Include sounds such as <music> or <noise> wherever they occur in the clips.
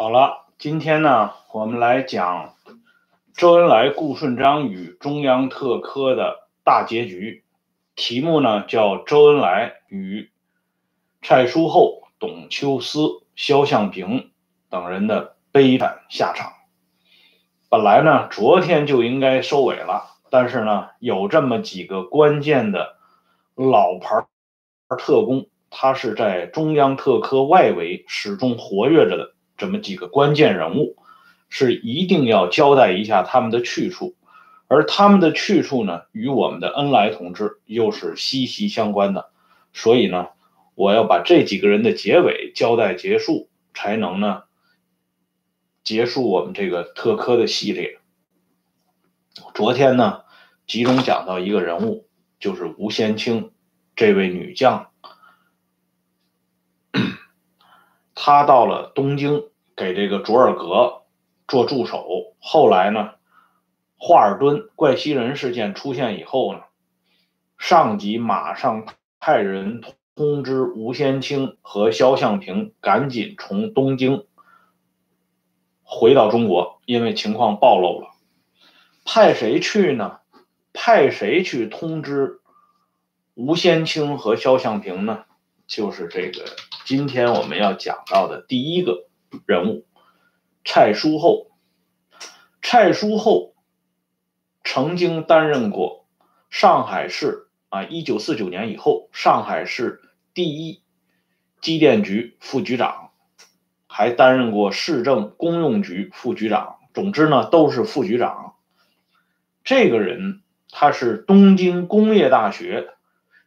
好了，今天呢，我们来讲周恩来、顾顺章与中央特科的大结局。题目呢叫《周恩来与蔡书厚、董秋思、肖向平等人的悲惨下场》。本来呢，昨天就应该收尾了，但是呢，有这么几个关键的老牌特工，他是在中央特科外围始终活跃着的。这么几个关键人物，是一定要交代一下他们的去处，而他们的去处呢，与我们的恩来同志又是息息相关的。所以呢，我要把这几个人的结尾交代结束，才能呢结束我们这个特科的系列。昨天呢，集中讲到一个人物，就是吴先清这位女将。他到了东京，给这个卓尔格做助手。后来呢，华尔顿怪西人事件出现以后呢，上级马上派人通知吴先清和肖向平赶紧从东京回到中国，因为情况暴露了。派谁去呢？派谁去通知吴先清和肖向平呢？就是这个。今天我们要讲到的第一个人物，蔡书厚。蔡书厚曾经担任过上海市啊，一九四九年以后上海市第一机电局副局长，还担任过市政公用局副局长。总之呢，都是副局长。这个人他是东京工业大学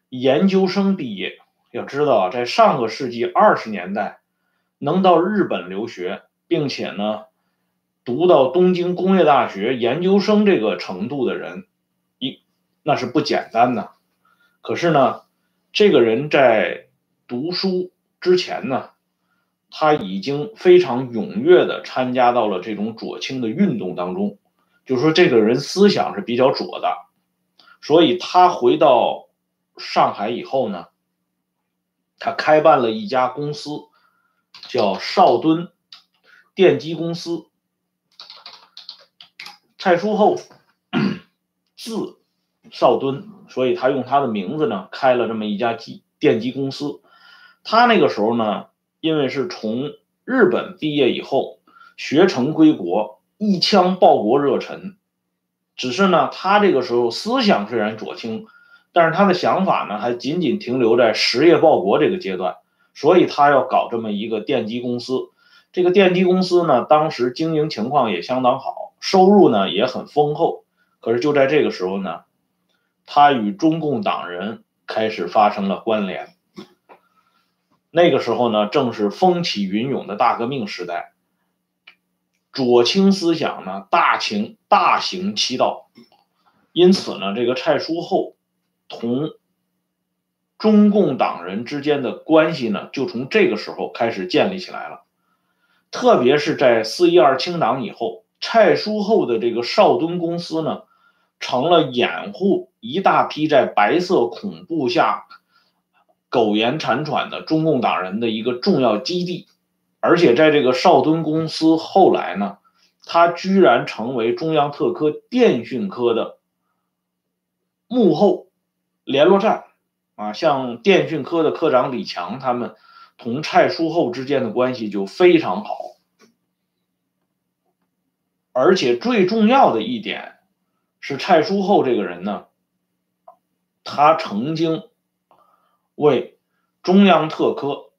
研究生毕业。要知道，在上个世纪二十年代，能到日本留学，并且呢，读到东京工业大学研究生这个程度的人，一那是不简单的。可是呢，这个人在读书之前呢，他已经非常踊跃的参加到了这种左倾的运动当中，就是说，这个人思想是比较左的。所以他回到上海以后呢。他开办了一家公司，叫邵敦电机公司。蔡书厚字邵敦，所以他用他的名字呢开了这么一家机电机公司。他那个时候呢，因为是从日本毕业以后学成归国，一腔报国热忱。只是呢，他这个时候思想虽然左倾。但是他的想法呢，还仅仅停留在实业报国这个阶段，所以他要搞这么一个电机公司。这个电机公司呢，当时经营情况也相当好，收入呢也很丰厚。可是就在这个时候呢，他与中共党人开始发生了关联。那个时候呢，正是风起云涌的大革命时代，左倾思想呢大行大行其道，因此呢，这个蔡书厚。同中共党人之间的关系呢，就从这个时候开始建立起来了。特别是在四一二清党以后，蔡书厚的这个邵敦公司呢，成了掩护一大批在白色恐怖下苟延残喘的中共党人的一个重要基地。而且在这个邵敦公司后来呢，他居然成为中央特科电讯科的幕后。联络站，啊，像电讯科的科长李强他们，同蔡书厚之间的关系就非常好。而且最重要的一点是，蔡书厚这个人呢，他曾经为中央特科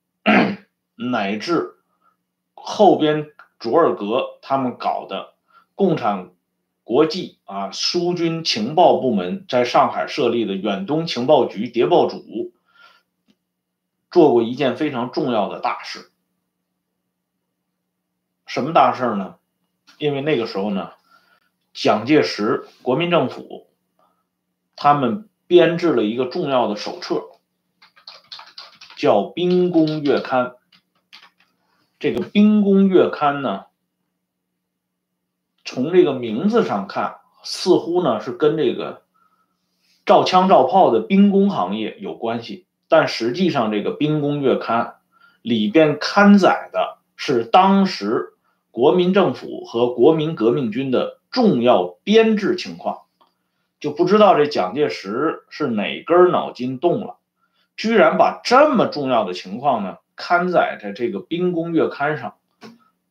乃至后边卓尔格他们搞的共产。国际啊，苏军情报部门在上海设立的远东情报局谍报组，做过一件非常重要的大事。什么大事呢？因为那个时候呢，蒋介石国民政府他们编制了一个重要的手册，叫《兵工月刊》。这个《兵工月刊》呢？从这个名字上看，似乎呢是跟这个造枪造炮的兵工行业有关系，但实际上这个《兵工月刊》里边刊载的是当时国民政府和国民革命军的重要编制情况，就不知道这蒋介石是哪根脑筋动了，居然把这么重要的情况呢刊载在这个《兵工月刊》上。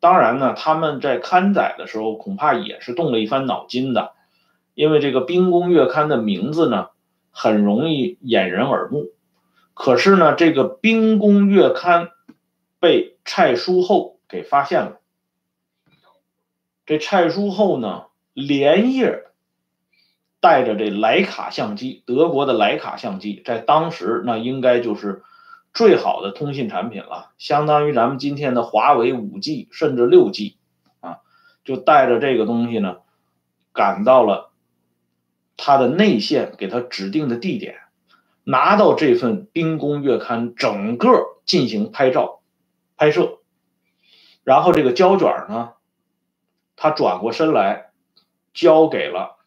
当然呢，他们在刊载的时候恐怕也是动了一番脑筋的，因为这个《兵工月刊》的名字呢很容易掩人耳目。可是呢，这个《兵工月刊》被蔡叔厚给发现了。这蔡叔厚呢，连夜带着这徕卡相机，德国的徕卡相机，在当时那应该就是。最好的通信产品了，相当于咱们今天的华为五 G 甚至六 G，啊，就带着这个东西呢，赶到了他的内线给他指定的地点，拿到这份兵工月刊，整个进行拍照、拍摄，然后这个胶卷呢，他转过身来交给了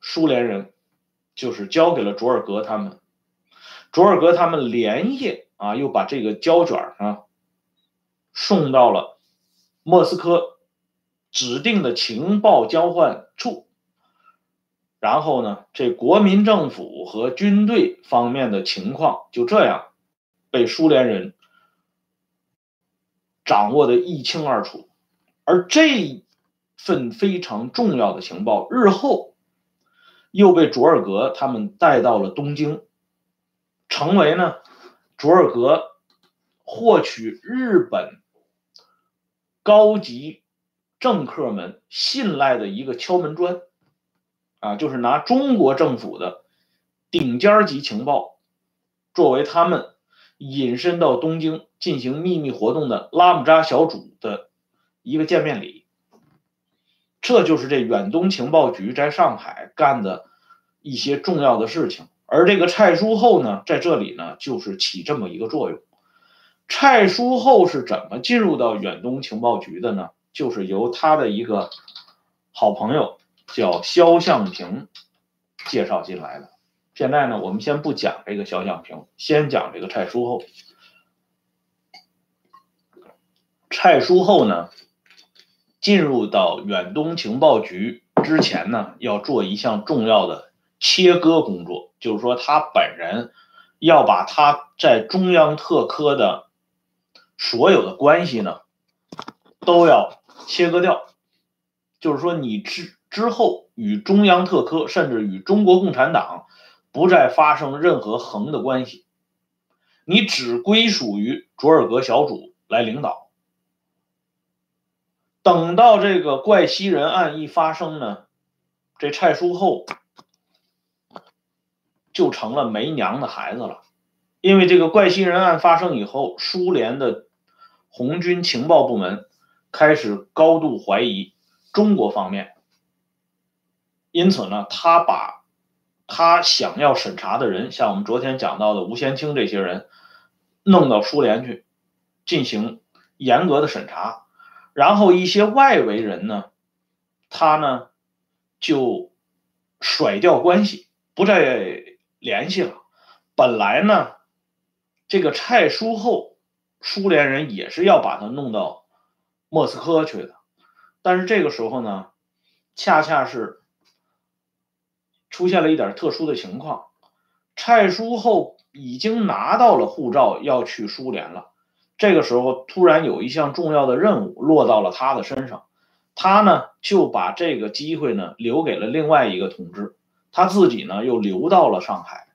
苏联人，就是交给了卓尔格他们。卓尔格他们连夜啊，又把这个胶卷啊送到了莫斯科指定的情报交换处，然后呢，这国民政府和军队方面的情况就这样被苏联人掌握的一清二楚，而这份非常重要的情报，日后又被卓尔格他们带到了东京。成为呢，卓尔格获取日本高级政客们信赖的一个敲门砖，啊，就是拿中国政府的顶尖级情报作为他们隐身到东京进行秘密活动的拉姆扎小组的一个见面礼。这就是这远东情报局在上海干的一些重要的事情。而这个蔡叔厚呢，在这里呢，就是起这么一个作用。蔡叔厚是怎么进入到远东情报局的呢？就是由他的一个好朋友叫肖向平介绍进来的。现在呢，我们先不讲这个肖向平，先讲这个蔡叔厚。蔡叔厚呢，进入到远东情报局之前呢，要做一项重要的切割工作。就是说，他本人要把他在中央特科的所有的关系呢，都要切割掉。就是说，你之之后与中央特科，甚至与中国共产党，不再发生任何横的关系，你只归属于卓尔格小组来领导。等到这个怪西人案一发生呢，这蔡叔厚。就成了没娘的孩子了，因为这个怪西人案发生以后，苏联的红军情报部门开始高度怀疑中国方面，因此呢，他把他想要审查的人，像我们昨天讲到的吴先清这些人，弄到苏联去进行严格的审查，然后一些外围人呢，他呢就甩掉关系，不再。联系了，本来呢，这个蔡叔厚，苏联人也是要把他弄到莫斯科去的，但是这个时候呢，恰恰是出现了一点特殊的情况，蔡叔厚已经拿到了护照，要去苏联了。这个时候突然有一项重要的任务落到了他的身上，他呢就把这个机会呢留给了另外一个同志。他自己呢又留到了上海，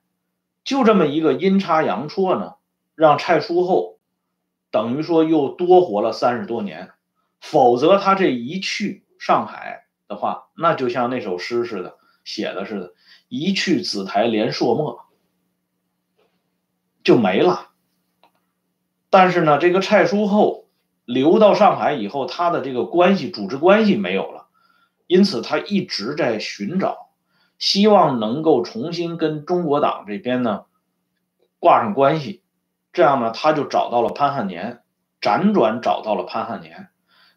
就这么一个阴差阳错呢，让蔡叔厚等于说又多活了三十多年。否则他这一去上海的话，那就像那首诗似的写的似的，一去紫台连朔漠，就没了。但是呢，这个蔡叔厚留到上海以后，他的这个关系组织关系没有了，因此他一直在寻找。希望能够重新跟中国党这边呢挂上关系，这样呢他就找到了潘汉年，辗转找到了潘汉年。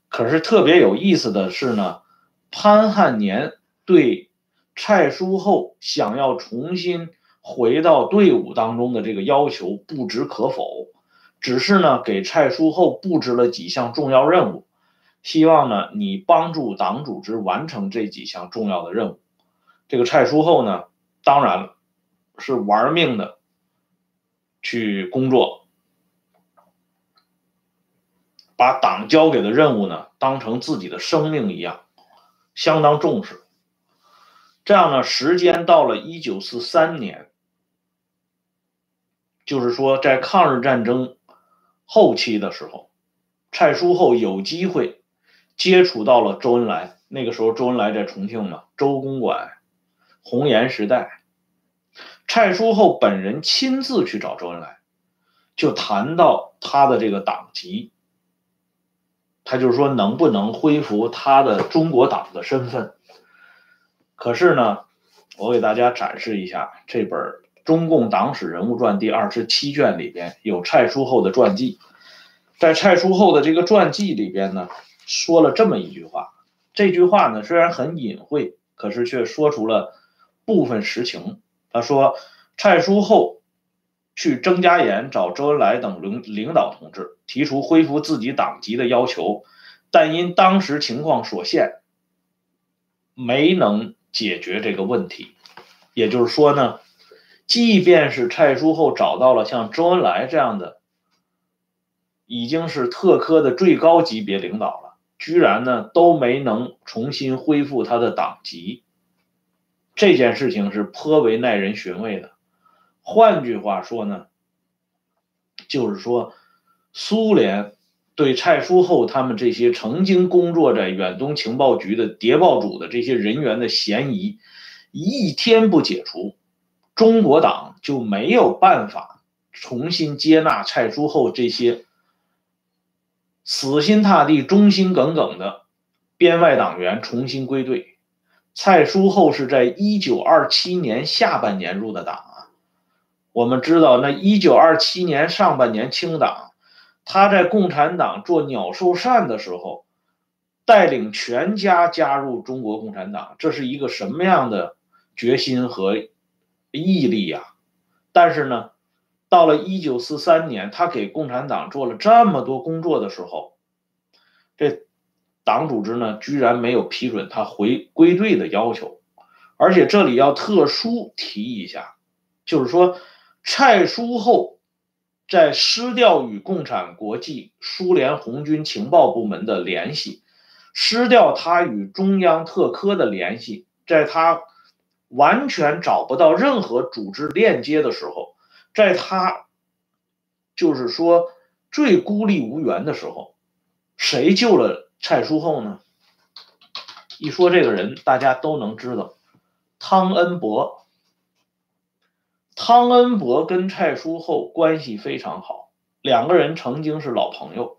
可是特别有意思的是呢，潘汉年对蔡叔厚想要重新回到队伍当中的这个要求不置可否，只是呢给蔡叔厚布置了几项重要任务，希望呢你帮助党组织完成这几项重要的任务。这个蔡叔厚呢，当然，是玩命的去工作，把党交给的任务呢当成自己的生命一样，相当重视。这样呢，时间到了一九四三年，就是说在抗日战争后期的时候，蔡叔厚有机会接触到了周恩来。那个时候，周恩来在重庆嘛，周公馆。红岩时代，蔡叔厚本人亲自去找周恩来，就谈到他的这个党籍，他就是说能不能恢复他的中国党的身份。可是呢，我给大家展示一下这本《中共党史人物传》第二十七卷里边有蔡叔厚的传记，在蔡叔厚的这个传记里边呢，说了这么一句话，这句话呢虽然很隐晦，可是却说出了。部分实情，他说，蔡叔厚去曾家岩找周恩来等领领导同志，提出恢复自己党籍的要求，但因当时情况所限，没能解决这个问题。也就是说呢，即便是蔡叔厚找到了像周恩来这样的，已经是特科的最高级别领导了，居然呢都没能重新恢复他的党籍。这件事情是颇为耐人寻味的。换句话说呢，就是说，苏联对蔡叔厚他们这些曾经工作在远东情报局的谍报组的这些人员的嫌疑，一天不解除，中国党就没有办法重新接纳蔡叔厚这些死心塌地、忠心耿耿的编外党员重新归队。蔡叔厚是在一九二七年下半年入的党啊。我们知道，那一九二七年上半年清党，他在共产党做鸟兽散的时候，带领全家加入中国共产党，这是一个什么样的决心和毅力呀？但是呢，到了一九四三年，他给共产党做了这么多工作的时候，这。党组织呢，居然没有批准他回归队的要求，而且这里要特殊提一下，就是说，蔡叔厚在失掉与共产国际、苏联红军情报部门的联系，失掉他与中央特科的联系，在他完全找不到任何组织链接的时候，在他就是说最孤立无援的时候，谁救了？蔡叔厚呢？一说这个人，大家都能知道，汤恩伯。汤恩伯跟蔡叔厚关系非常好，两个人曾经是老朋友。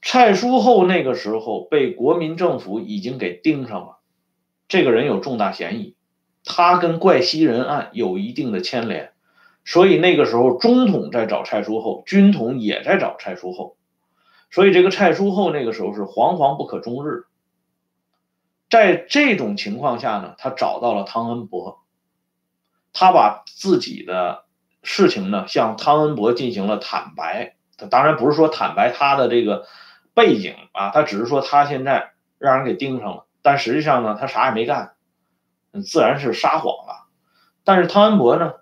蔡叔厚那个时候被国民政府已经给盯上了，这个人有重大嫌疑，他跟怪西人案有一定的牵连，所以那个时候中统在找蔡叔厚，军统也在找蔡叔厚。所以这个蔡叔厚那个时候是惶惶不可终日，在这种情况下呢，他找到了汤恩伯，他把自己的事情呢向汤恩伯进行了坦白。他当然不是说坦白他的这个背景啊，他只是说他现在让人给盯上了，但实际上呢，他啥也没干，自然是撒谎了。但是汤恩伯呢，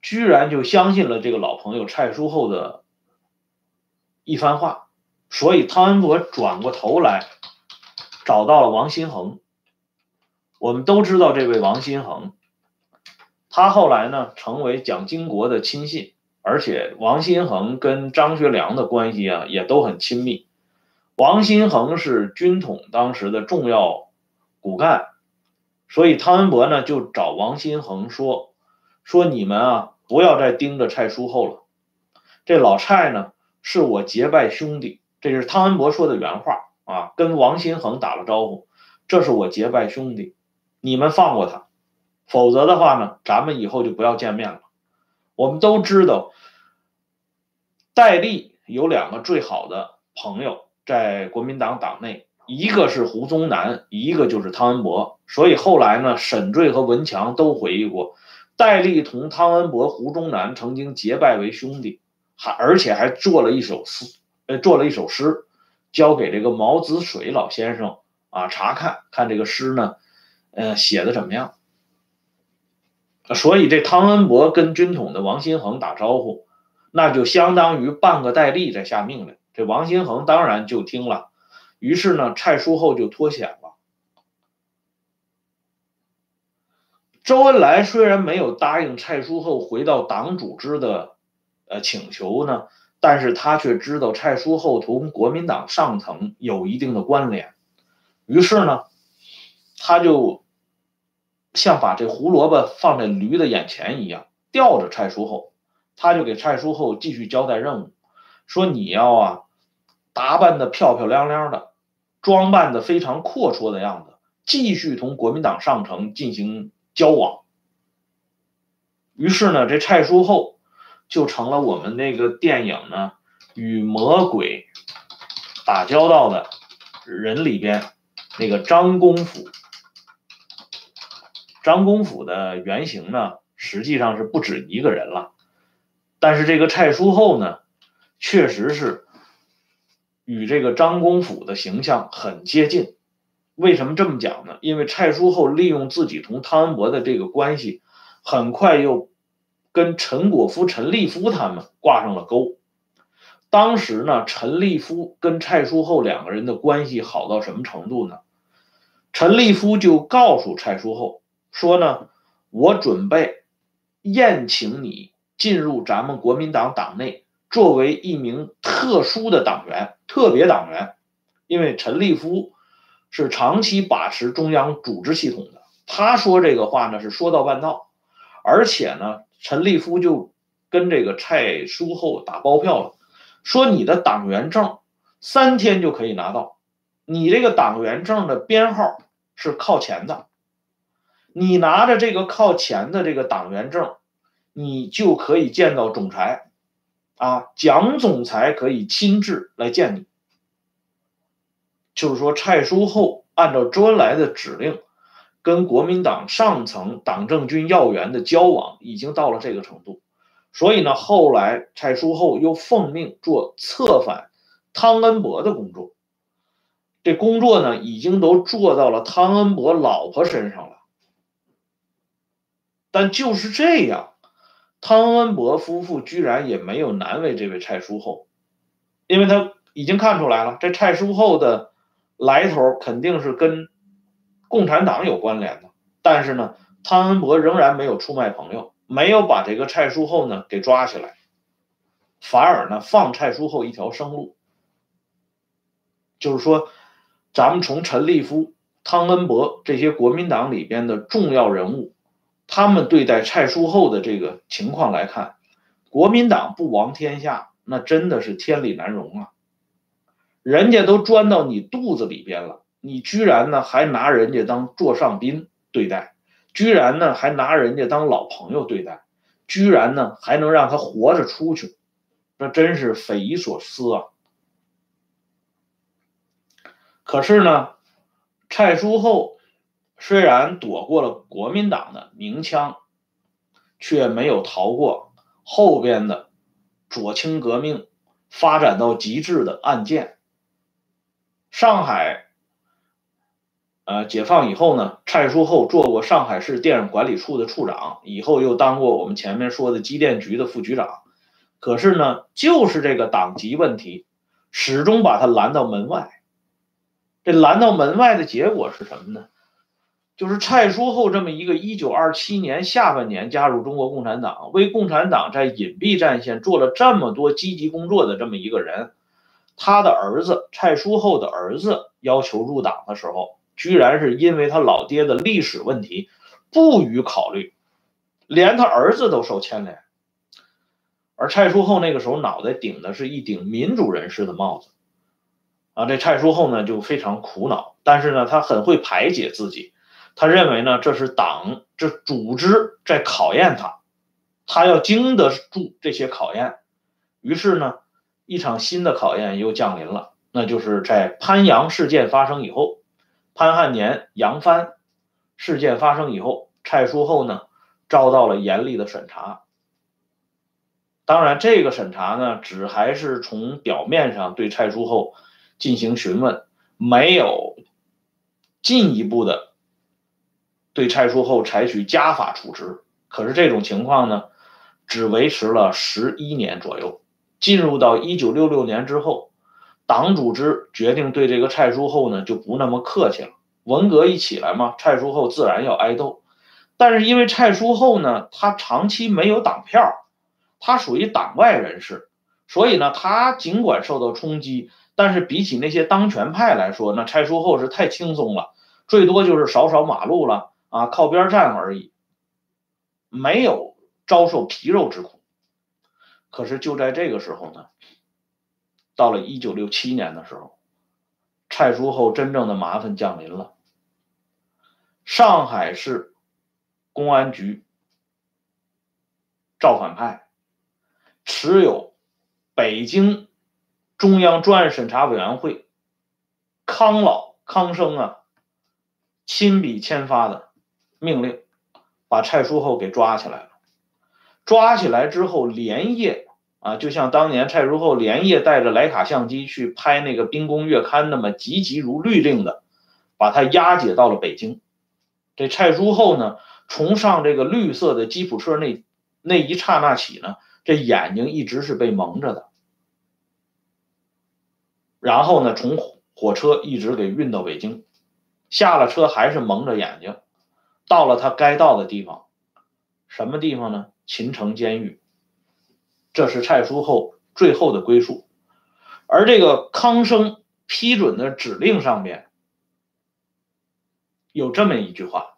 居然就相信了这个老朋友蔡叔厚的一番话。所以汤恩伯转过头来，找到了王新恒。我们都知道这位王新恒，他后来呢成为蒋经国的亲信，而且王新恒跟张学良的关系啊也都很亲密。王新恒是军统当时的重要骨干，所以汤恩伯呢就找王新恒说：“说你们啊不要再盯着蔡叔厚了，这老蔡呢是我结拜兄弟。”这是汤恩伯说的原话啊，跟王新恒打了招呼，这是我结拜兄弟，你们放过他，否则的话呢，咱们以后就不要见面了。我们都知道，戴笠有两个最好的朋友在国民党党内，一个是胡宗南，一个就是汤恩伯。所以后来呢，沈醉和文强都回忆过，戴笠同汤恩伯、胡宗南曾经结拜为兄弟。还而且还做了一首诗，呃，做了一首诗，交给这个毛子水老先生啊查看，看这个诗呢，呃，写的怎么样？所以这汤恩伯跟军统的王新恒打招呼，那就相当于半个戴笠在下命令。这王新恒当然就听了，于是呢，蔡叔厚就脱险了。周恩来虽然没有答应蔡叔厚回到党组织的呃请求呢，但是他却知道蔡叔厚同国民党上层有一定的关联，于是呢，他就。像把这胡萝卜放在驴的眼前一样，吊着蔡叔厚，他就给蔡叔厚继续交代任务，说你要啊，打扮的漂漂亮亮的，装扮的非常阔绰的样子，继续同国民党上层进行交往。于是呢，这蔡叔厚就成了我们那个电影呢与魔鬼打交道的人里边那个张公甫。张公甫的原型呢，实际上是不止一个人了，但是这个蔡叔厚呢，确实是与这个张公甫的形象很接近。为什么这么讲呢？因为蔡叔厚利用自己同汤恩伯的这个关系，很快又跟陈果夫、陈立夫他们挂上了钩。当时呢，陈立夫跟蔡叔厚两个人的关系好到什么程度呢？陈立夫就告诉蔡叔厚。说呢，我准备宴请你进入咱们国民党党内，作为一名特殊的党员、特别党员。因为陈立夫是长期把持中央组织系统的，他说这个话呢是说到办到，而且呢，陈立夫就跟这个蔡书厚打包票了，说你的党员证三天就可以拿到，你这个党员证的编号是靠前的。你拿着这个靠前的这个党员证，你就可以见到总裁，啊，蒋总裁可以亲自来见你。就是说，蔡书厚按照周恩来的指令，跟国民党上层党政军要员的交往已经到了这个程度，所以呢，后来蔡叔厚又奉命做策反汤恩伯的工作，这工作呢，已经都做到了汤恩伯老婆身上了。但就是这样，汤恩伯夫妇居然也没有难为这位蔡叔厚，因为他已经看出来了，这蔡叔厚的来头肯定是跟共产党有关联的。但是呢，汤恩伯仍然没有出卖朋友，没有把这个蔡叔厚呢给抓起来，反而呢放蔡叔厚一条生路。就是说，咱们从陈立夫、汤恩伯这些国民党里边的重要人物。他们对待蔡叔厚的这个情况来看，国民党不亡天下，那真的是天理难容啊！人家都钻到你肚子里边了，你居然呢还拿人家当座上宾对待，居然呢还拿人家当老朋友对待，居然呢还能让他活着出去，那真是匪夷所思啊！可是呢，蔡叔厚。虽然躲过了国民党的明枪，却没有逃过后边的左倾革命发展到极致的案件。上海，呃，解放以后呢，蔡叔厚做过上海市电影管理处的处长，以后又当过我们前面说的机电局的副局长。可是呢，就是这个党籍问题，始终把他拦到门外。这拦到门外的结果是什么呢？就是蔡叔厚这么一个一九二七年下半年加入中国共产党，为共产党在隐蔽战线做了这么多积极工作的这么一个人，他的儿子蔡叔厚的儿子要求入党的时候，居然是因为他老爹的历史问题不予考虑，连他儿子都受牵连。而蔡叔厚那个时候脑袋顶的是一顶民主人士的帽子，啊，这蔡叔厚呢就非常苦恼，但是呢他很会排解自己。他认为呢，这是党这组织在考验他，他要经得住这些考验。于是呢，一场新的考验又降临了，那就是在潘阳事件发生以后，潘汉年杨帆事件发生以后，蔡叔厚呢遭到了严厉的审查。当然，这个审查呢，只还是从表面上对蔡叔厚进行询问，没有进一步的对蔡叔厚采取家法处置。可是这种情况呢，只维持了十一年左右。进入到一九六六年之后，党组织决定对这个蔡叔厚呢就不那么客气了。文革一起来嘛，蔡叔厚自然要挨斗。但是因为蔡叔厚呢，他长期没有党票，他属于党外人士，所以呢，他尽管受到冲击，但是比起那些当权派来说，那蔡叔厚是太轻松了，最多就是扫扫马路了啊，靠边站而已，没有遭受皮肉之苦。可是就在这个时候呢，到了一九六七年的时候，蔡叔厚真正的麻烦降临了，上海市。公安局造反派持有北京中央专案审查委员会康老康生啊亲笔签发的命令，把蔡叔厚给抓起来了。抓起来之后，连夜啊，就像当年蔡叔厚连夜带着徕卡相机去拍那个《兵工月刊》那么急急如律令的，把他押解到了北京。这蔡叔厚呢？从上这个绿色的吉普车那那一刹那起呢，这眼睛一直是被蒙着的。然后呢，从火车一直给运到北京，下了车还是蒙着眼睛，到了他该到的地方，什么地方呢？秦城监狱。这是蔡叔厚最后的归宿。而这个康生批准的指令上面有这么一句话。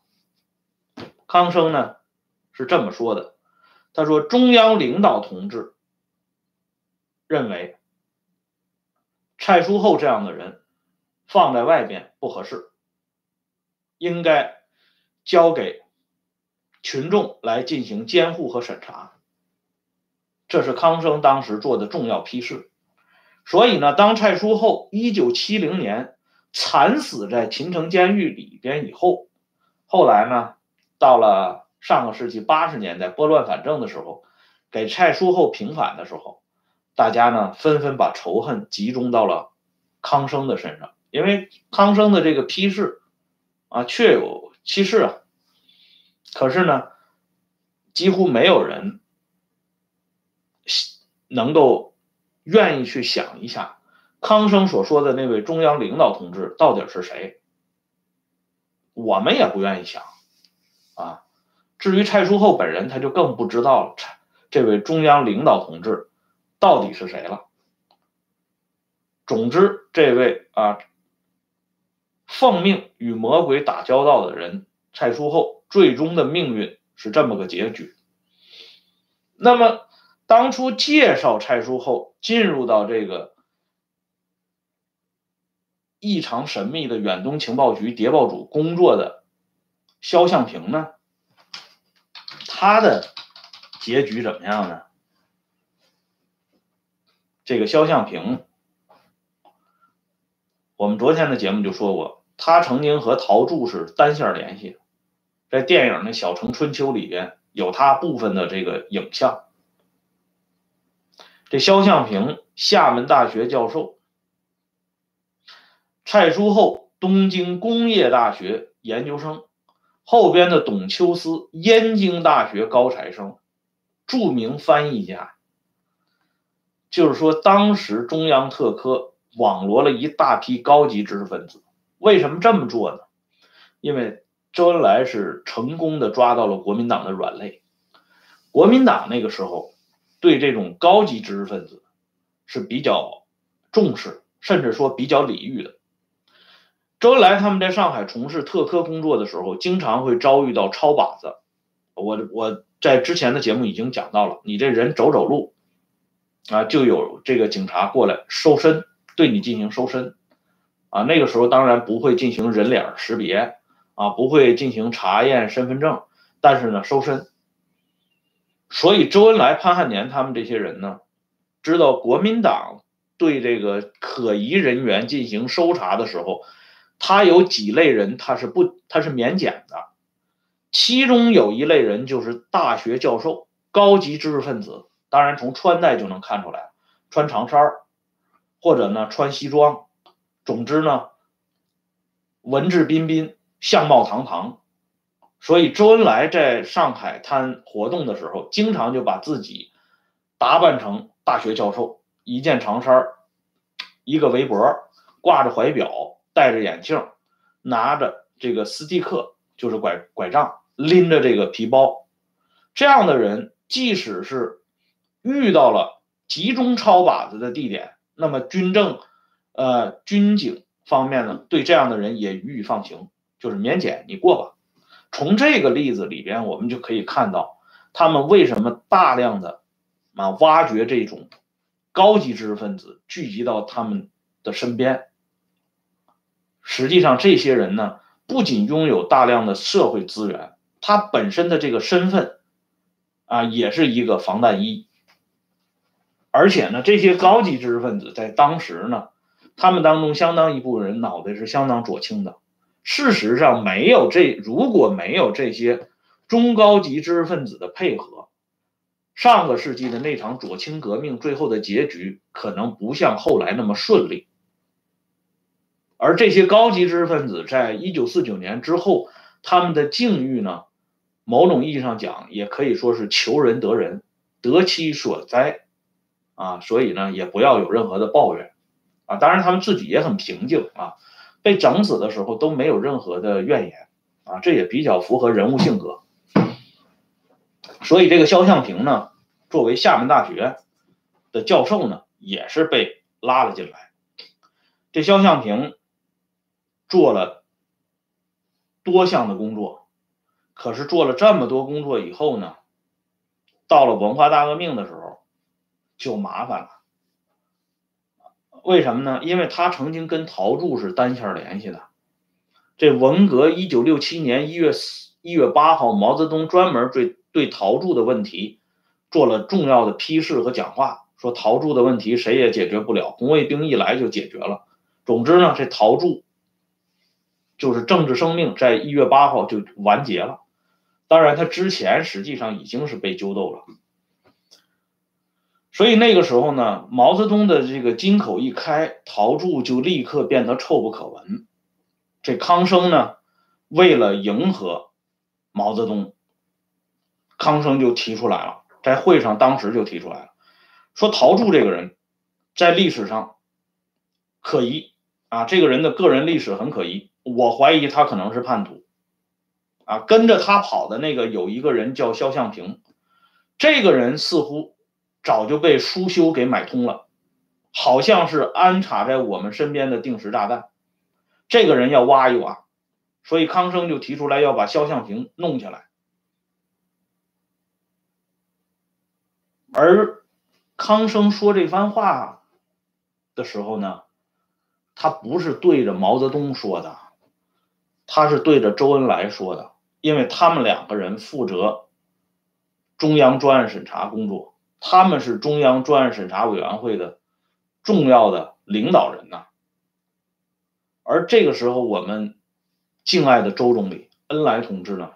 康生呢是这么说的，他说：“中央领导同志认为蔡叔厚这样的人放在外边不合适，应该交给群众来进行监护和审查。”这是康生当时做的重要批示。所以呢，当蔡叔厚一九七零年惨死在秦城监狱里边以后，后来呢？到了上个世纪八十年代拨乱反正的时候，给蔡叔厚平反的时候，大家呢纷纷把仇恨集中到了康生的身上，因为康生的这个批示啊确有其事啊。可是呢，几乎没有人能够愿意去想一下康生所说的那位中央领导同志到底是谁。我们也不愿意想。啊，至于蔡叔厚本人，他就更不知道了。这位中央领导同志到底是谁了？总之，这位啊，奉命与魔鬼打交道的人蔡叔厚，最终的命运是这么个结局。那么，当初介绍蔡叔后进入到这个异常神秘的远东情报局谍报组工作的。肖像平呢？他的结局怎么样呢？这个肖像平，我们昨天的节目就说过，他曾经和陶铸是单线联系，在电影《那小城春秋》里边有他部分的这个影像。这肖像平，厦门大学教授，蔡叔厚，东京工业大学研究生。后边的董秋思，燕京大学高材生，著名翻译家。就是说，当时中央特科网罗了一大批高级知识分子。为什么这么做呢？因为周恩来是成功的抓到了国民党的软肋。国民党那个时候对这种高级知识分子是比较重视，甚至说比较礼遇的。周恩来他们在上海从事特科工作的时候，经常会遭遇到抄靶子。我我在之前的节目已经讲到了，你这人走走路，啊，就有这个警察过来搜身，对你进行搜身。啊，那个时候当然不会进行人脸识别，啊，不会进行查验身份证，但是呢，搜身。所以周恩来、潘汉年他们这些人呢，知道国民党对这个可疑人员进行搜查的时候。他有几类人，他是不，他是免检的。其中有一类人就是大学教授、高级知识分子。当然从穿戴就能看出来，穿长衫或者呢穿西装，总之呢文质彬彬，相貌堂堂。所以周恩来在上海滩活动的时候，经常就把自己打扮成大学教授，一件长衫一个围脖，挂着怀表，戴着眼镜，拿着这个斯蒂克，就是拐拐杖，拎着这个皮包。这样的人，即使是遇到了集中抄靶子的地点，那么军政、呃军警方面呢，对这样的人也予以放行，就是免检，你过吧。从这个例子里边，我们就可以看到，他们为什么大量的啊挖掘这种高级知识分子聚集到他们的身边。实际上，这些人呢，不仅拥有大量的社会资源，他本身的这个身份啊，也是一个防弹衣。而且呢，这些高级知识分子在当时呢，他们当中相当一部分人脑袋是相当左倾的。事实上，没有这如果没有这些中高级知识分子的配合，上个世纪的那场左倾革命最后的结局可能不像后来那么顺利。而这些高级知识分子在一九四九年之后，他们的境遇呢，某种意义上讲，也可以说是求人得人，得其所哉，啊，所以呢，也不要有任何的抱怨，啊，当然他们自己也很平静啊。被整死的时候都没有任何的怨言啊，这也比较符合人物性格。所以这个肖像平呢，作为厦门大学的教授呢，也是被拉了进来。这肖像平做了多项的工作，可是做了这么多工作以后呢，到了文化大革命的时候就麻烦了。为什么呢？因为他曾经跟陶铸是单线联系的。这文革一九六七年一月四一月八号，毛泽东专门对对陶铸的问题做了重要的批示和讲话，说陶铸的问题谁也解决不了，红卫兵一来就解决了。总之呢，这陶铸就是政治生命，在一月八号就完结了。当然，他之前实际上已经是被揪斗了。所以那个时候呢，毛泽东的这个金口一开，陶铸就立刻变得臭不可闻。这康生呢，为了迎合毛泽东，康生就提出来了，在会上当时就提出来了，说陶铸这个人，在历史上可疑啊，这个人的个人历史很可疑，我怀疑他可能是叛徒啊。跟着他跑的那个有一个人叫肖像平，这个人似乎。早就被苏修给买通了，好像是安插在我们身边的定时炸弹。这个人要挖一挖，所以康生就提出来要把肖像平弄起来。而康生说这番话的时候呢，他不是对着毛泽东说的，他是对着周恩来说的，因为他们两个人负责中央专案审查工作。他们是中央专案审查委员会的重要的领导人呐，而这个时候，我们敬爱的周总理恩来同志呢，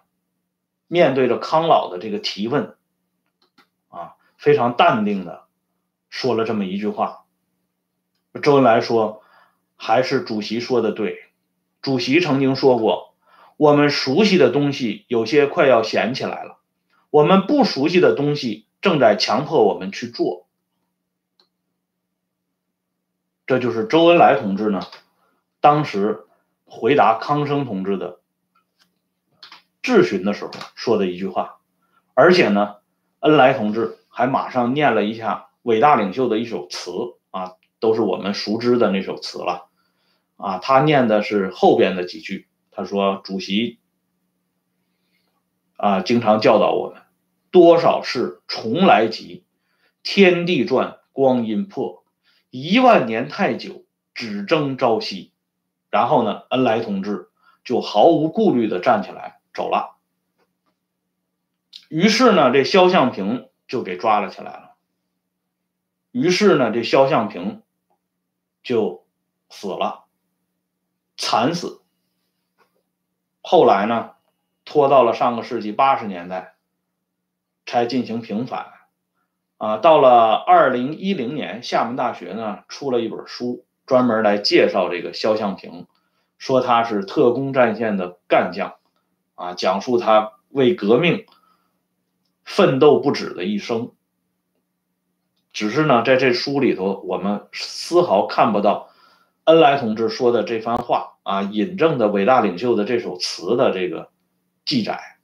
面对着康老的这个提问，啊，非常淡定的说了这么一句话。周恩来说：“还是主席说的对，主席曾经说过，我们熟悉的东西有些快要闲起来了，我们不熟悉的东西。”正在强迫我们去做，这就是周恩来同志呢，当时回答康生同志的质询的时候说的一句话，而且呢，恩来同志还马上念了一下伟大领袖的一首词啊，都是我们熟知的那首词了啊，他念的是后边的几句，他说：“主席啊，经常教导我们。”多少事重来急，天地转，光阴迫，一万年太久，只争朝夕。然后呢，恩来同志就毫无顾虑的站起来走了。于是呢，这肖像平就给抓了起来了。于是呢，这肖像平就死了，惨死。后来呢，拖到了上个世纪八十年代。才进行平反，啊，到了二零一零年，厦门大学呢出了一本书，专门来介绍这个肖像平，说他是特工战线的干将，啊，讲述他为革命奋斗不止的一生。只是呢，在这书里头，我们丝毫看不到恩来同志说的这番话啊，引证的伟大领袖的这首词的这个记载。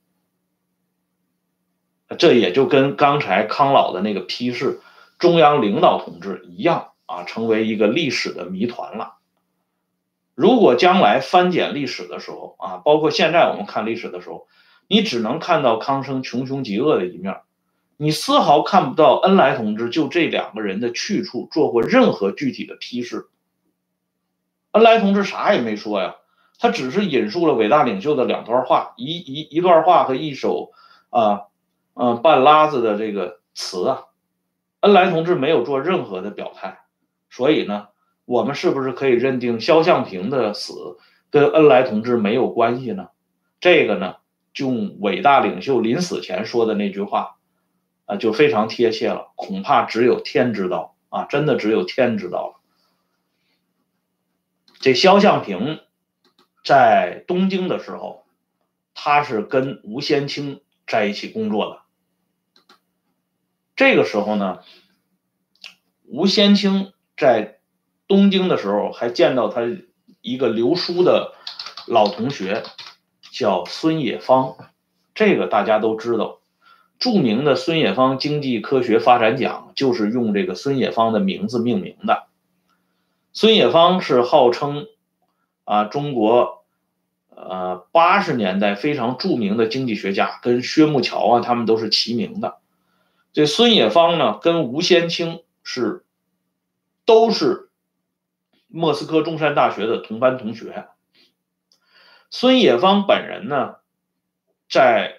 这也就跟刚才康老的那个批示中央领导同志一样啊，成为一个历史的谜团了。如果将来翻检历史的时候啊，包括现在我们看历史的时候，你只能看到康生穷凶极恶的一面，你丝毫看不到恩来同志就这两个人的去处做过任何具体的批示。恩来同志啥也没说呀，他只是引述了伟大领袖的两段话，一一一段话和一首啊。嗯，半拉子的这个词啊，恩来同志没有做任何的表态，所以呢，我们是不是可以认定肖像平的死跟恩来同志没有关系呢？这个呢，用伟大领袖临死前说的那句话啊，就非常贴切了。恐怕只有天知道啊，真的只有天知道了。这肖像平在东京的时候，他是跟吴先清在一起工作的。这个时候呢，吴先清在东京的时候还见到他一个留书的老同学，叫孙冶方。这个大家都知道，著名的孙冶方经济科学发展奖就是用这个孙冶方的名字命名的。孙冶方是号称啊中国呃八十年代非常著名的经济学家，跟薛木桥啊他们都是齐名的。这孙冶方呢，跟吴先清是都是莫斯科中山大学的同班同学。孙冶方本人呢，在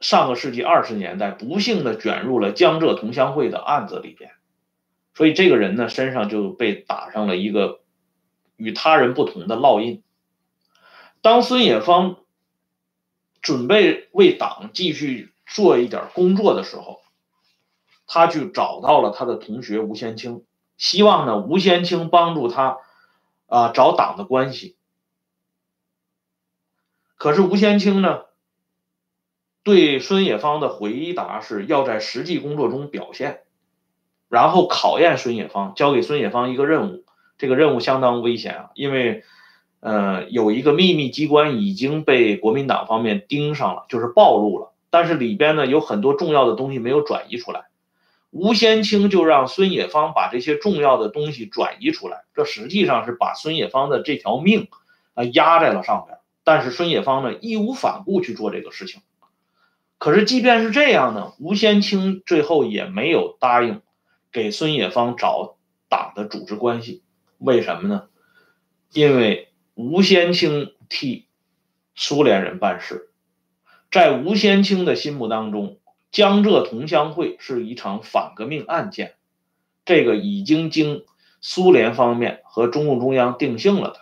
上个世纪二十年代不幸的卷入了江浙同乡会的案子里边，所以这个人呢身上就被打上了一个与他人不同的烙印。当孙冶方准备为党继续做一点工作的时候，他去找到了他的同学吴先清，希望呢吴先清帮助他啊找党的关系。可是吴先清呢对孙冶方的回答是要在实际工作中表现，然后考验孙冶方，交给孙冶方一个任务。这个任务相当危险啊，因为呃有一个秘密机关已经被国民党方面盯上了，就是暴露了，但是里边呢有很多重要的东西没有转移出来。吴先清就让孙冶方把这些重要的东西转移出来，这实际上是把孙冶方的这条命啊压在了上边。但是孙冶方呢义无反顾去做这个事情。可是即便是这样呢，吴先清最后也没有答应给孙冶方找党的组织关系。为什么呢？因为吴先清替苏联人办事，在吴先清的心目当中。江浙同乡会是一场反革命案件，这个已经经苏联方面和中共中央定性了的，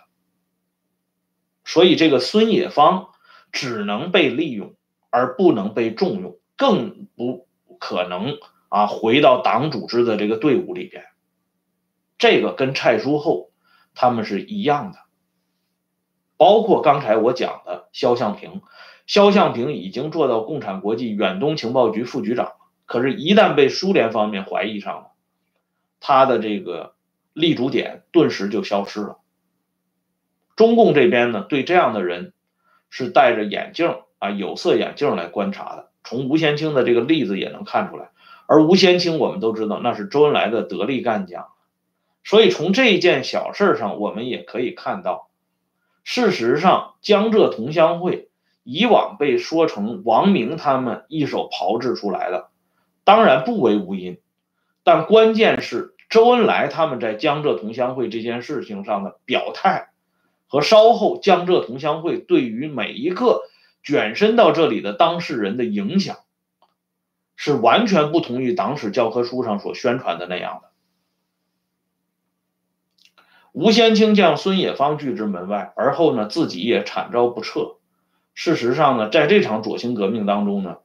所以这个孙冶方只能被利用，而不能被重用，更不可能啊回到党组织的这个队伍里边。这个跟蔡书厚他们是一样的，包括刚才我讲的肖像平。肖像平已经做到共产国际远东情报局副局长，可是，一旦被苏联方面怀疑上了，他的这个立足点顿时就消失了。中共这边呢，对这样的人是戴着眼镜啊，有色眼镜来观察的。从吴先清的这个例子也能看出来，而吴先清我们都知道，那是周恩来的得力干将，所以从这件小事上，我们也可以看到，事实上，江浙同乡会。以往被说成王明他们一手炮制出来的，当然不为无因，但关键是周恩来他们在江浙同乡会这件事情上的表态，和稍后江浙同乡会对于每一个卷身到这里的当事人的影响，是完全不同于党史教科书上所宣传的那样的。吴先清将孙冶方拒之门外，而后呢，自己也惨遭不测。事实上呢，在这场左倾革命当中呢，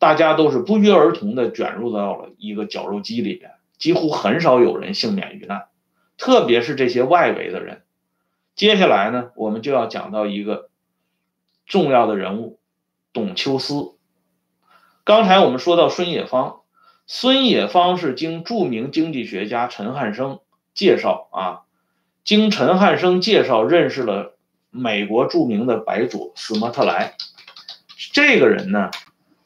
大家都是不约而同的卷入到了一个绞肉机里边，几乎很少有人幸免于难，特别是这些外围的人。接下来呢，我们就要讲到一个重要的人物——董秋思。刚才我们说到孙冶方，孙冶方是经著名经济学家陈汉生介绍啊，经陈汉生介绍认识了美国著名的白左斯莫特莱。这个人呢？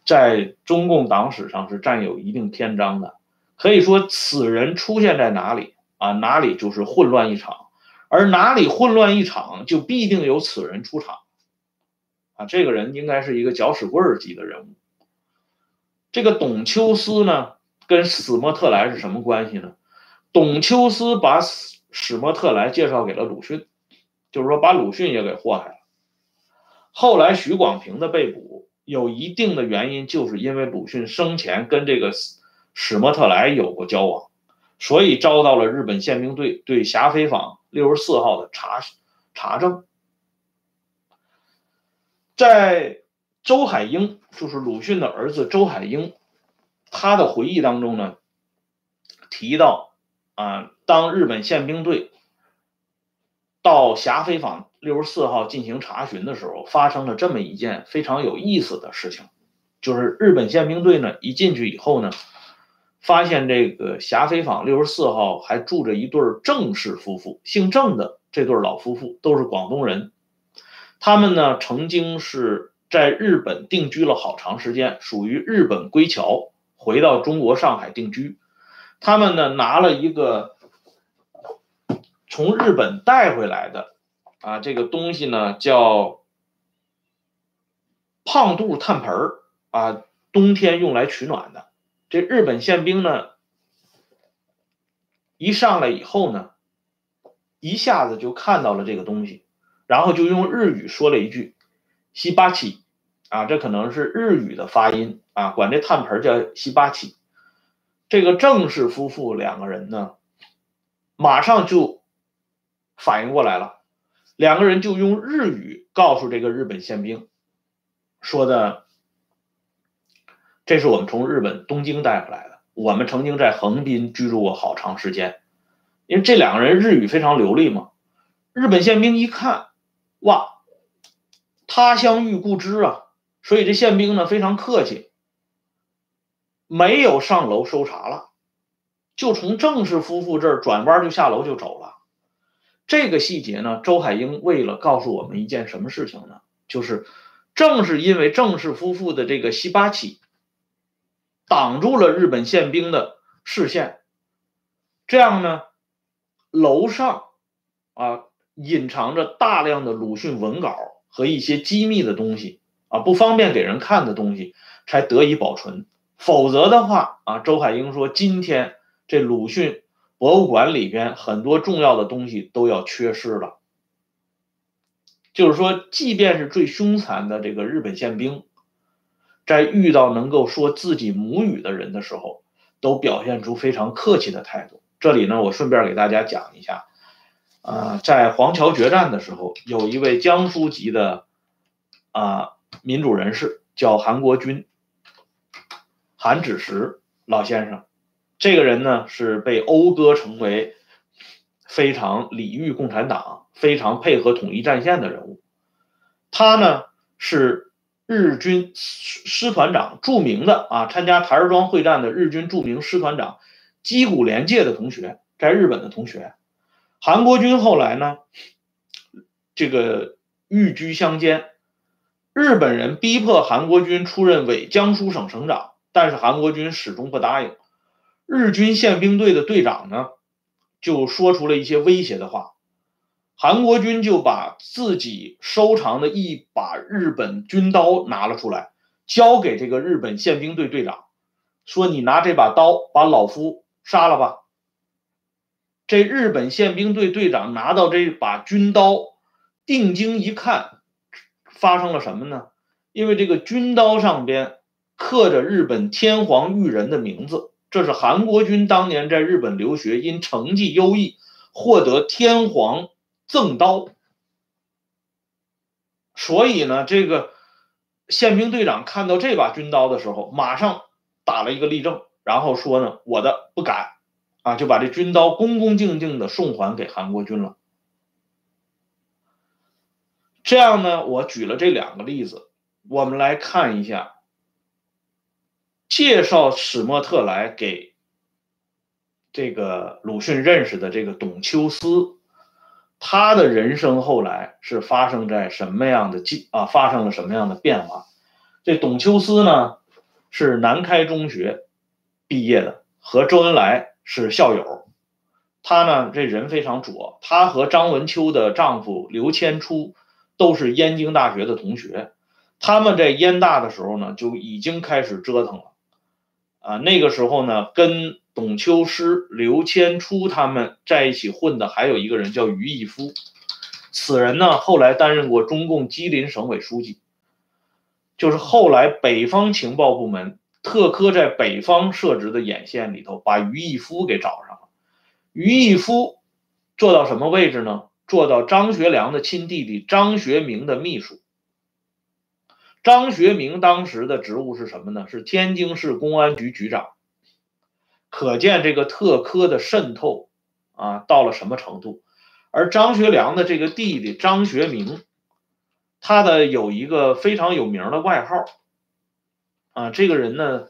在中共党史上是占有一定篇章的，可以说此人出现在哪里啊，哪里就是混乱一场，而哪里混乱一场，就必定有此人出场，啊，这个人应该是一个搅屎棍儿级的人物。这个董秋思呢，跟史莫特莱是什么关系呢？董秋思把史史莫特莱介绍给了鲁迅，就是说把鲁迅也给祸害了。后来许广平的被捕。有一定的原因，就是因为鲁迅生前跟这个史莫特莱有过交往，所以遭到了日本宪兵队对霞飞坊六十四号的查查证。在周海婴，就是鲁迅的儿子周海婴，他的回忆当中呢，提到啊，当日本宪兵队到霞飞坊。六十四号进行查询的时候，发生了这么一件非常有意思的事情，就是日本宪兵队呢一进去以后呢，发现这个霞飞坊六十四号还住着一对郑氏夫妇，姓郑的这对老夫妇都是广东人，他们呢曾经是在日本定居了好长时间，属于日本归侨，回到中国上海定居，他们呢拿了一个从日本带回来的。啊，这个东西呢叫胖肚炭盆啊，冬天用来取暖的。这日本宪兵呢，一上来以后呢，一下子就看到了这个东西，然后就用日语说了一句“西巴奇”，啊，这可能是日语的发音啊，管这炭盆叫西巴奇。这个郑氏夫妇两个人呢，马上就反应过来了。两个人就用日语告诉这个日本宪兵，说的：“这是我们从日本东京带回来的，我们曾经在横滨居住过好长时间。”因为这两个人日语非常流利嘛。日本宪兵一看，哇，他乡遇故知啊，所以这宪兵呢非常客气，没有上楼搜查了，就从郑氏夫妇这儿转弯就下楼就走了。这个细节呢，周海婴为了告诉我们一件什么事情呢？就是正是因为郑氏夫妇的这个西八旗挡住了日本宪兵的视线，这样呢，楼上啊隐藏着大量的鲁迅文稿和一些机密的东西啊，不方便给人看的东西才得以保存。否则的话啊，周海婴说，今天这鲁迅。博物馆里边很多重要的东西都要缺失了，就是说，即便是最凶残的这个日本宪兵，在遇到能够说自己母语的人的时候，都表现出非常客气的态度。这里呢，我顺便给大家讲一下，啊，在黄桥决战的时候，有一位江苏籍的啊民主人士叫韩国军，韩子时老先生。这个人呢是被讴歌成为非常礼遇共产党、非常配合统一战线的人物。他呢是日军师师团长，著名的啊，参加台儿庄会战的日军著名师团长矶谷廉介的同学，在日本的同学。韩国军后来呢，这个寓居乡间，日本人逼迫韩国军出任伪江苏省省长，但是韩国军始终不答应。日军宪兵队的队长呢，就说出了一些威胁的话，韩国军就把自己收藏的一把日本军刀拿了出来，交给这个日本宪兵队队长，说：“你拿这把刀把老夫杀了吧。”这日本宪兵队队长拿到这把军刀，定睛一看，发生了什么呢？因为这个军刀上边刻着日本天皇裕仁的名字。这是韩国军当年在日本留学，因成绩优异获得天皇赠刀，所以呢，这个宪兵队长看到这把军刀的时候，马上打了一个立正，然后说呢：“我的不敢啊！”就把这军刀恭恭敬敬的送还给韩国军了。这样呢，我举了这两个例子，我们来看一下，介绍史沫特莱给这个鲁迅认识的这个董秋思，他的人生后来是发生在什么样的啊？发生了什么样的变化？这董秋思呢，是南开中学毕业的，和周恩来是校友。他呢，这人非常拙，他和张文秋的丈夫刘谦初。都是燕京大学的同学，他们在燕大的时候呢，就已经开始折腾了，啊，那个时候呢，跟董秋诗、刘谦初他们在一起混的还有一个人叫于毅夫，此人呢后来担任过中共吉林省委书记，就是后来北方情报部门特科在北方设置的眼线里头，把于毅夫给找上了，于毅夫做到什么位置呢？做到张学良的亲弟弟张学明的秘书。张学明当时的职务是什么呢？是天津市公安局局长。可见这个特科的渗透啊到了什么程度？而张学良的这个弟弟张学明，他的有一个非常有名的外号啊，这个人呢，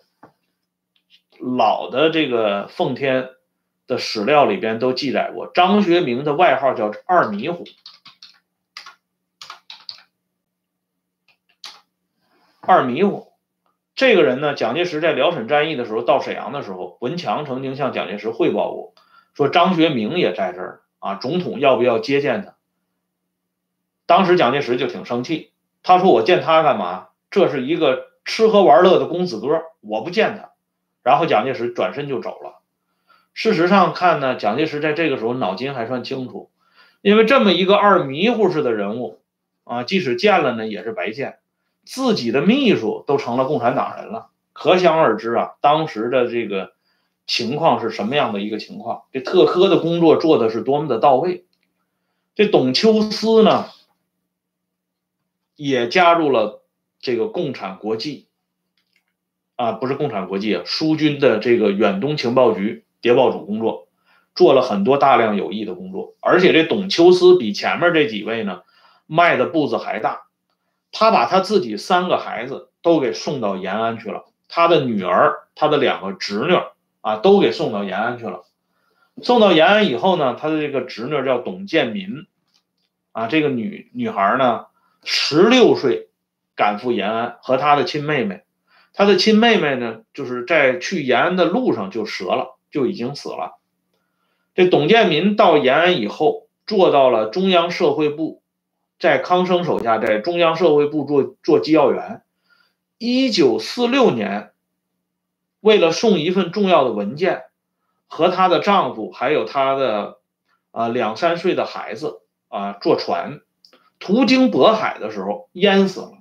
老的这个奉天。的史料里边都记载过，张学明的外号叫二迷糊。二迷糊，这个人呢，蒋介石在辽沈战役的时候到沈阳的时候，文强曾经向蒋介石汇报过，说张学明也在这儿啊，总统要不要接见他？当时蒋介石就挺生气，他说我见他干嘛？这是一个吃喝玩乐的公子哥，我不见他。然后蒋介石转身就走了。事实上看呢，蒋介石在这个时候脑筋还算清楚，因为这么一个二迷糊式的人物，啊，即使见了呢也是白见，自己的秘书都成了共产党人了，可想而知啊，当时的这个情况是什么样的一个情况？这特科的工作做的是多么的到位。这董秋思呢，也加入了这个共产国际，啊，不是共产国际啊，苏军的这个远东情报局。谍报组工作，做了很多大量有益的工作，而且这董秋思比前面这几位呢，迈的步子还大。他把他自己三个孩子都给送到延安去了，他的女儿、他的两个侄女啊，都给送到延安去了。送到延安以后呢，他的这个侄女叫董建民，啊，这个女女孩呢，十六岁赶赴延安，和他的亲妹妹，他的亲妹妹呢，就是在去延安的路上就折了。就已经死了。这董建民到延安以后，做到了中央社会部，在康生手下，在中央社会部做做机要员。一九四六年，为了送一份重要的文件，和她的丈夫还有她的啊两三岁的孩子啊坐船，途经渤海的时候淹死了。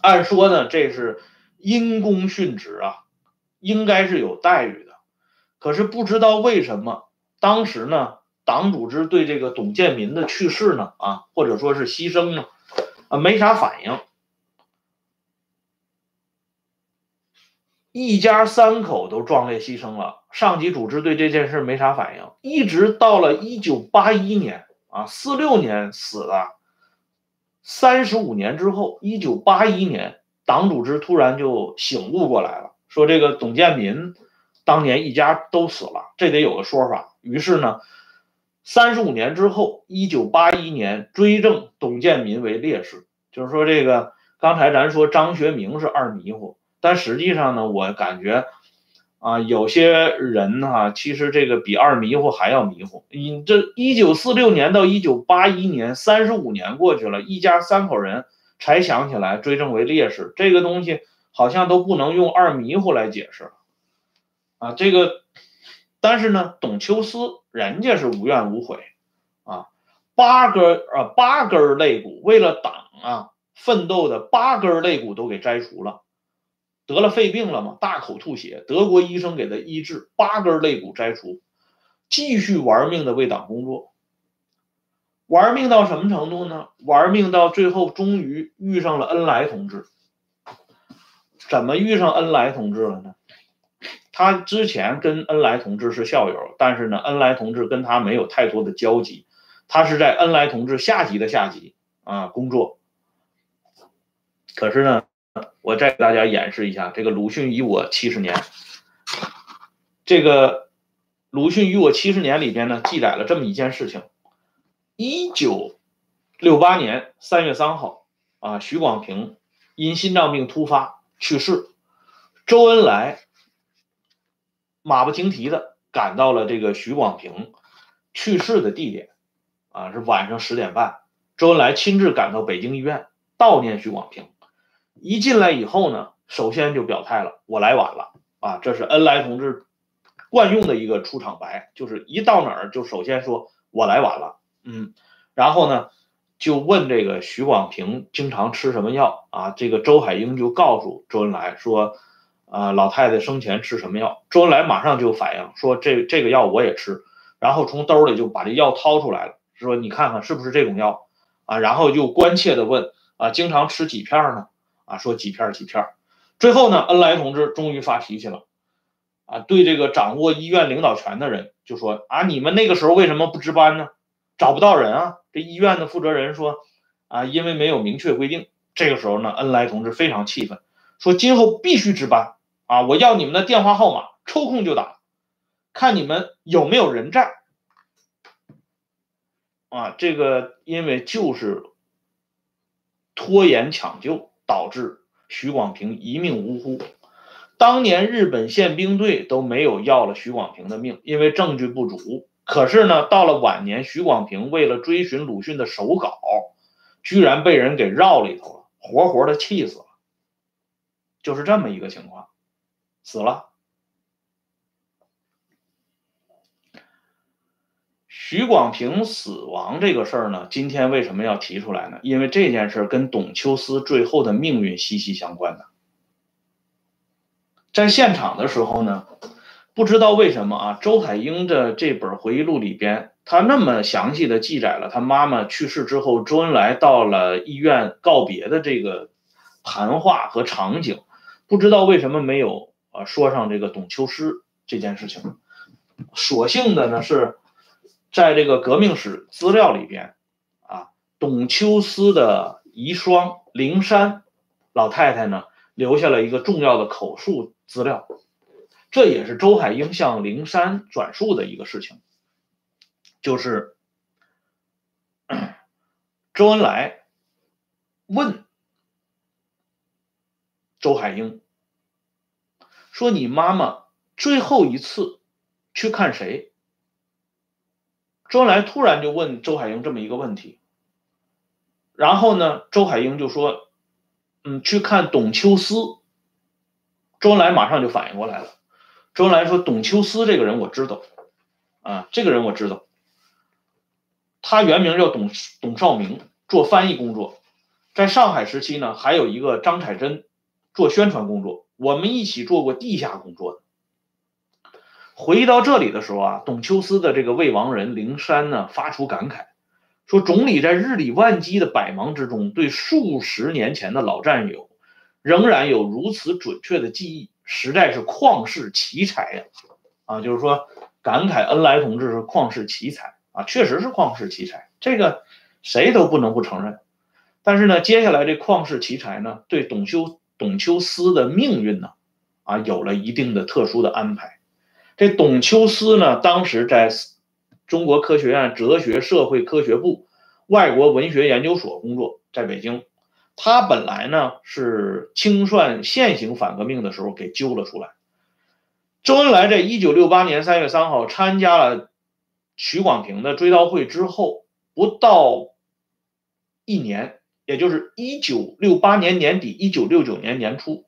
按说呢，这是因公殉职啊。应该是有待遇的，可是不知道为什么，当时呢，党组织对这个董建民的去世呢，啊，或者说是牺牲呢，啊，没啥反应。一家三口都壮烈牺牲了，上级组织对这件事没啥反应，一直到了一九八一年，啊，四六年死的，三十五年之后，一九八一年，党组织突然就醒悟过来了。说这个董建民当年一家都死了，这得有个说法。于是呢，三十五年之后，一九八一年追赠董建民为烈士。就是说，这个刚才咱说张学明是二迷糊，但实际上呢，我感觉啊，有些人哈，其实这个比二迷糊还要迷糊。你这一九四六年到一九八一年，三十五年过去了，一家三口人才想起来追赠为烈士，这个东西。好像都不能用二迷糊来解释，啊，这个，但是呢，董秋思人家是无怨无悔，啊，八根啊八根肋骨为了党啊奋斗的八根肋骨都给摘除了，得了肺病了嘛，大口吐血，德国医生给他医治，八根肋骨摘除，继续玩命的为党工作。玩命到什么程度呢？玩命到最后终于遇上了恩来同志。怎么遇上恩来同志了呢？他之前跟恩来同志是校友，但是呢，恩来同志跟他没有太多的交集。他是在恩来同志下级的下级啊工作。可是呢，我再给大家演示一下这个鲁迅与我七十年。这个鲁迅与我七十年里边呢，记载了这么一件事情：一九六八年三月三号啊，徐广平因心脏病突发去世，周恩来。马不停蹄的赶到了这个徐广平去世的地点，啊，是晚上十点半。周恩来亲自赶到北京医院悼念徐广平。一进来以后呢，首先就表态了：“我来晚了。”啊，这是恩来同志惯用的一个出场白，就是一到哪儿就首先说“我来晚了”。嗯，然后呢，就问这个徐广平经常吃什么药啊？这个周海婴就告诉周恩来说。啊，老太太生前吃什么药？周恩来马上就反应说：“这这个药我也吃。”然后从兜里就把这药掏出来了，说：“你看看是不是这种药？”啊，然后又关切的问：“啊，经常吃几片呢？”啊，说几片几片。最后呢，恩来同志终于发脾气了，啊，对这个掌握医院领导权的人就说：“啊，你们那个时候为什么不值班呢？找不到人啊？”这医院的负责人说：“啊，因为没有明确规定。”这个时候呢，恩来同志非常气愤，说：“今后必须值班。”啊！我要你们的电话号码，抽空就打，看你们有没有人在。啊，这个因为就是拖延抢救，导致徐广平一命呜呼。当年日本宪兵队都没有要了徐广平的命，因为证据不足。可是呢，到了晚年，徐广平为了追寻鲁迅的手稿，居然被人给绕里头了，活活的气死了。就是这么一个情况。死了。徐广平死亡这个事儿呢，今天为什么要提出来呢？因为这件事跟董秋思最后的命运息息相关的。在现场的时候呢，不知道为什么啊，周海婴的这本回忆录里边，他那么详细的记载了他妈妈去世之后，周恩来到了医院告别的这个谈话和场景，不知道为什么没有。说上这个董秋思这件事情，所幸的呢是，在这个革命史资料里边，啊，董秋思的遗孀灵山老太太呢留下了一个重要的口述资料，这也是周海婴向灵山转述的一个事情，就是 <clears throat> 周恩来问周海婴。说你妈妈最后一次去看谁？周恩来突然就问周海婴这么一个问题，然后呢，周海婴就说：“嗯，去看董秋思。”周恩来马上就反应过来了。周恩来说：“董秋思这个人我知道，啊，这个人我知道。他原名叫董董少明，做翻译工作，在上海时期呢，还有一个张彩珍做宣传工作。”我们一起做过地下工作的。回忆到这里的时候啊，董秋思的这个未亡人灵山呢，发出感慨，说：“总理在日理万机的百忙之中，对数十年前的老战友，仍然有如此准确的记忆，实在是旷世奇才呀！”啊，就是说感慨恩来同志是旷世奇才啊，确实是旷世奇才，这个谁都不能不承认。但是呢，接下来这旷世奇才呢，对董秋。董秋思的命运呢，啊，有了一定的特殊的安排。这董秋思呢，当时在中国科学院哲学社会科学部外国文学研究所工作，在北京。他本来呢是清算现行反革命的时候给揪了出来。周恩来在一九六八年三月三号参加了徐广平的追悼会之后，不到一年。也就是一九六八年年底，一九六九年年初，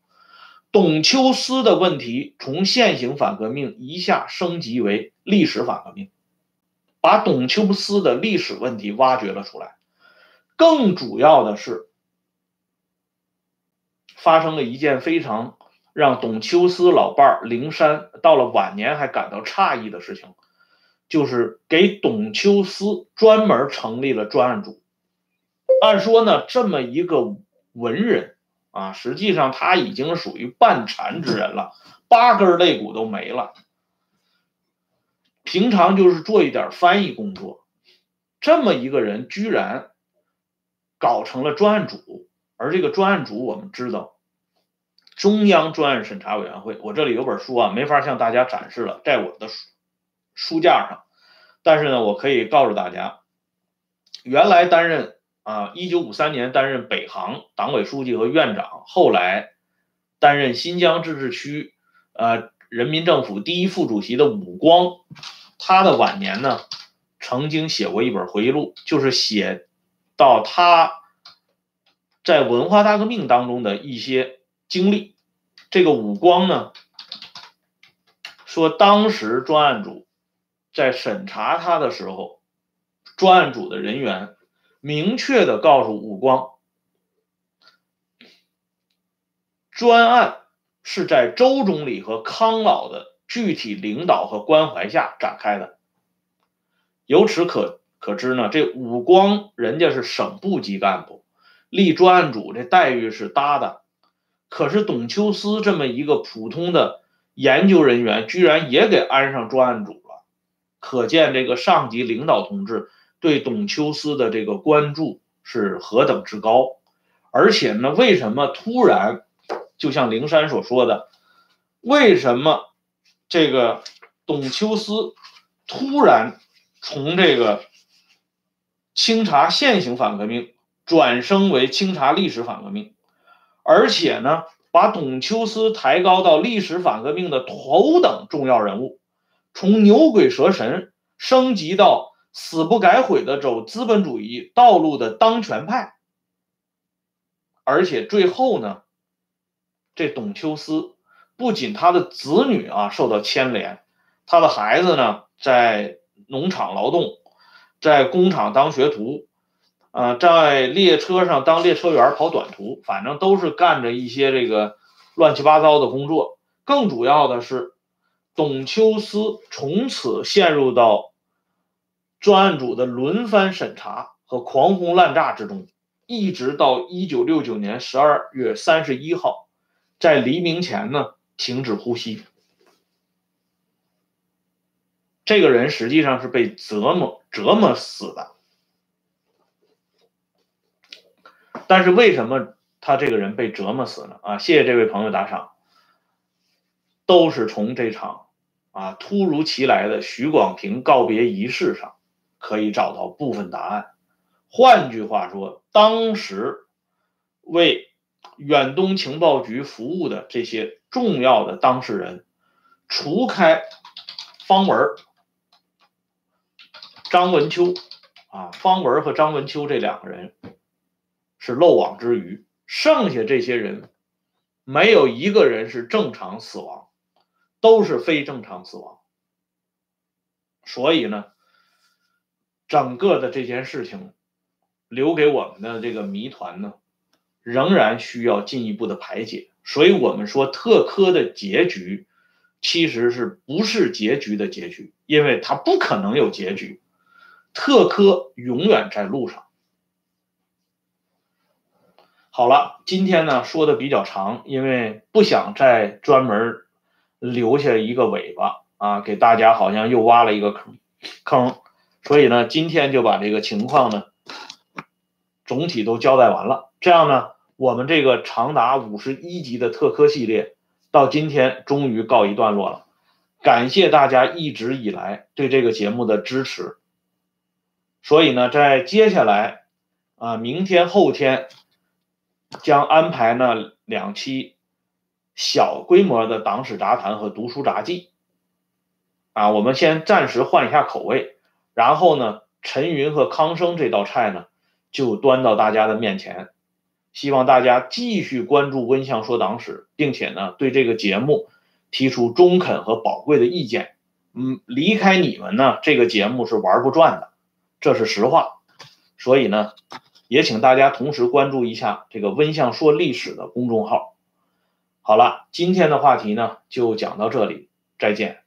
董秋思的问题从现行反革命一下升级为历史反革命，把董秋思的历史问题挖掘了出来。更主要的是，发生了一件非常让董秋思老伴儿灵山到了晚年还感到诧异的事情，就是给董秋思专门成立了专案组。按说呢，这么一个文人啊，实际上他已经属于半残之人了，八根肋骨都没了。平常就是做一点翻译工作，这么一个人居然搞成了专案组，而这个专案组我们知道，中央专案审查委员会，我这里有本书啊，没法向大家展示了，在我的书书架上，但是呢，我可以告诉大家，原来担任啊，一九五三年担任北航党委书记和院长，后来担任新疆自治区呃人民政府第一副主席的武光。他的晚年呢，曾经写过一本回忆录，就是写到他在文化大革命当中的一些经历。这个武光呢，说当时专案组在审查他的时候，专案组的人员明确的告诉武光，专案是在周总理和康老的。具体领导和关怀下展开的，由此可可知呢，这武光人家是省部级干部，立专案组这待遇是搭的，可是董秋思这么一个普通的研究人员，居然也给安上专案组了，可见这个上级领导同志对董秋思的这个关注是何等之高，而且呢，为什么突然，就像灵山所说的，为什么？这个董秋思突然从这个清查现行反革命转升为清查历史反革命，而且呢，把董秋思抬高到历史反革命的头等重要人物，从牛鬼蛇神升级到死不改悔的走资本主义道路的当权派，而且最后呢，这董秋思。不仅他的子女啊受到牵连，他的孩子呢在农场劳动，在工厂当学徒，呃，在列车上当列车员跑短途，反正都是干着一些这个乱七八糟的工作。更主要的是，董秋思从此陷入到专案组的轮番审查和狂轰滥炸之中，一直到一九六九年十二月三十一号，在黎明前呢。停止呼吸。这个人实际上是被折磨折磨死的，但是为什么他这个人被折磨死呢？啊，谢谢这位朋友打赏，都是从这场啊突如其来的徐广平告别仪式上可以找到部分答案。换句话说，当时为。远东情报局服务的这些重要的当事人，除开方文、张文秋啊，方文和张文秋这两个人是漏网之鱼，剩下这些人没有一个人是正常死亡，都是非正常死亡。所以呢，整个的这件事情留给我们的这个谜团呢。仍然需要进一步的排解，所以我们说特科的结局其实是不是结局的结局，因为它不可能有结局，特科永远在路上。好了，今天呢说的比较长，因为不想再专门留下一个尾巴啊，给大家好像又挖了一个坑坑，所以呢今天就把这个情况呢总体都交代完了。这样呢，我们这个长达五十一集的特科系列，到今天终于告一段落了。感谢大家一直以来对这个节目的支持。所以呢，在接下来啊，明天后天将安排呢两期小规模的党史杂谈和读书杂记。啊，我们先暂时换一下口味，然后呢，陈云和康生这道菜呢，就端到大家的面前。希望大家继续关注温相说党史，并且呢，对这个节目提出中肯和宝贵的意见。嗯，离开你们呢，这个节目是玩不转的，这是实话。所以呢，也请大家同时关注一下这个温相说历史的公众号。好了，今天的话题呢就讲到这里，再见。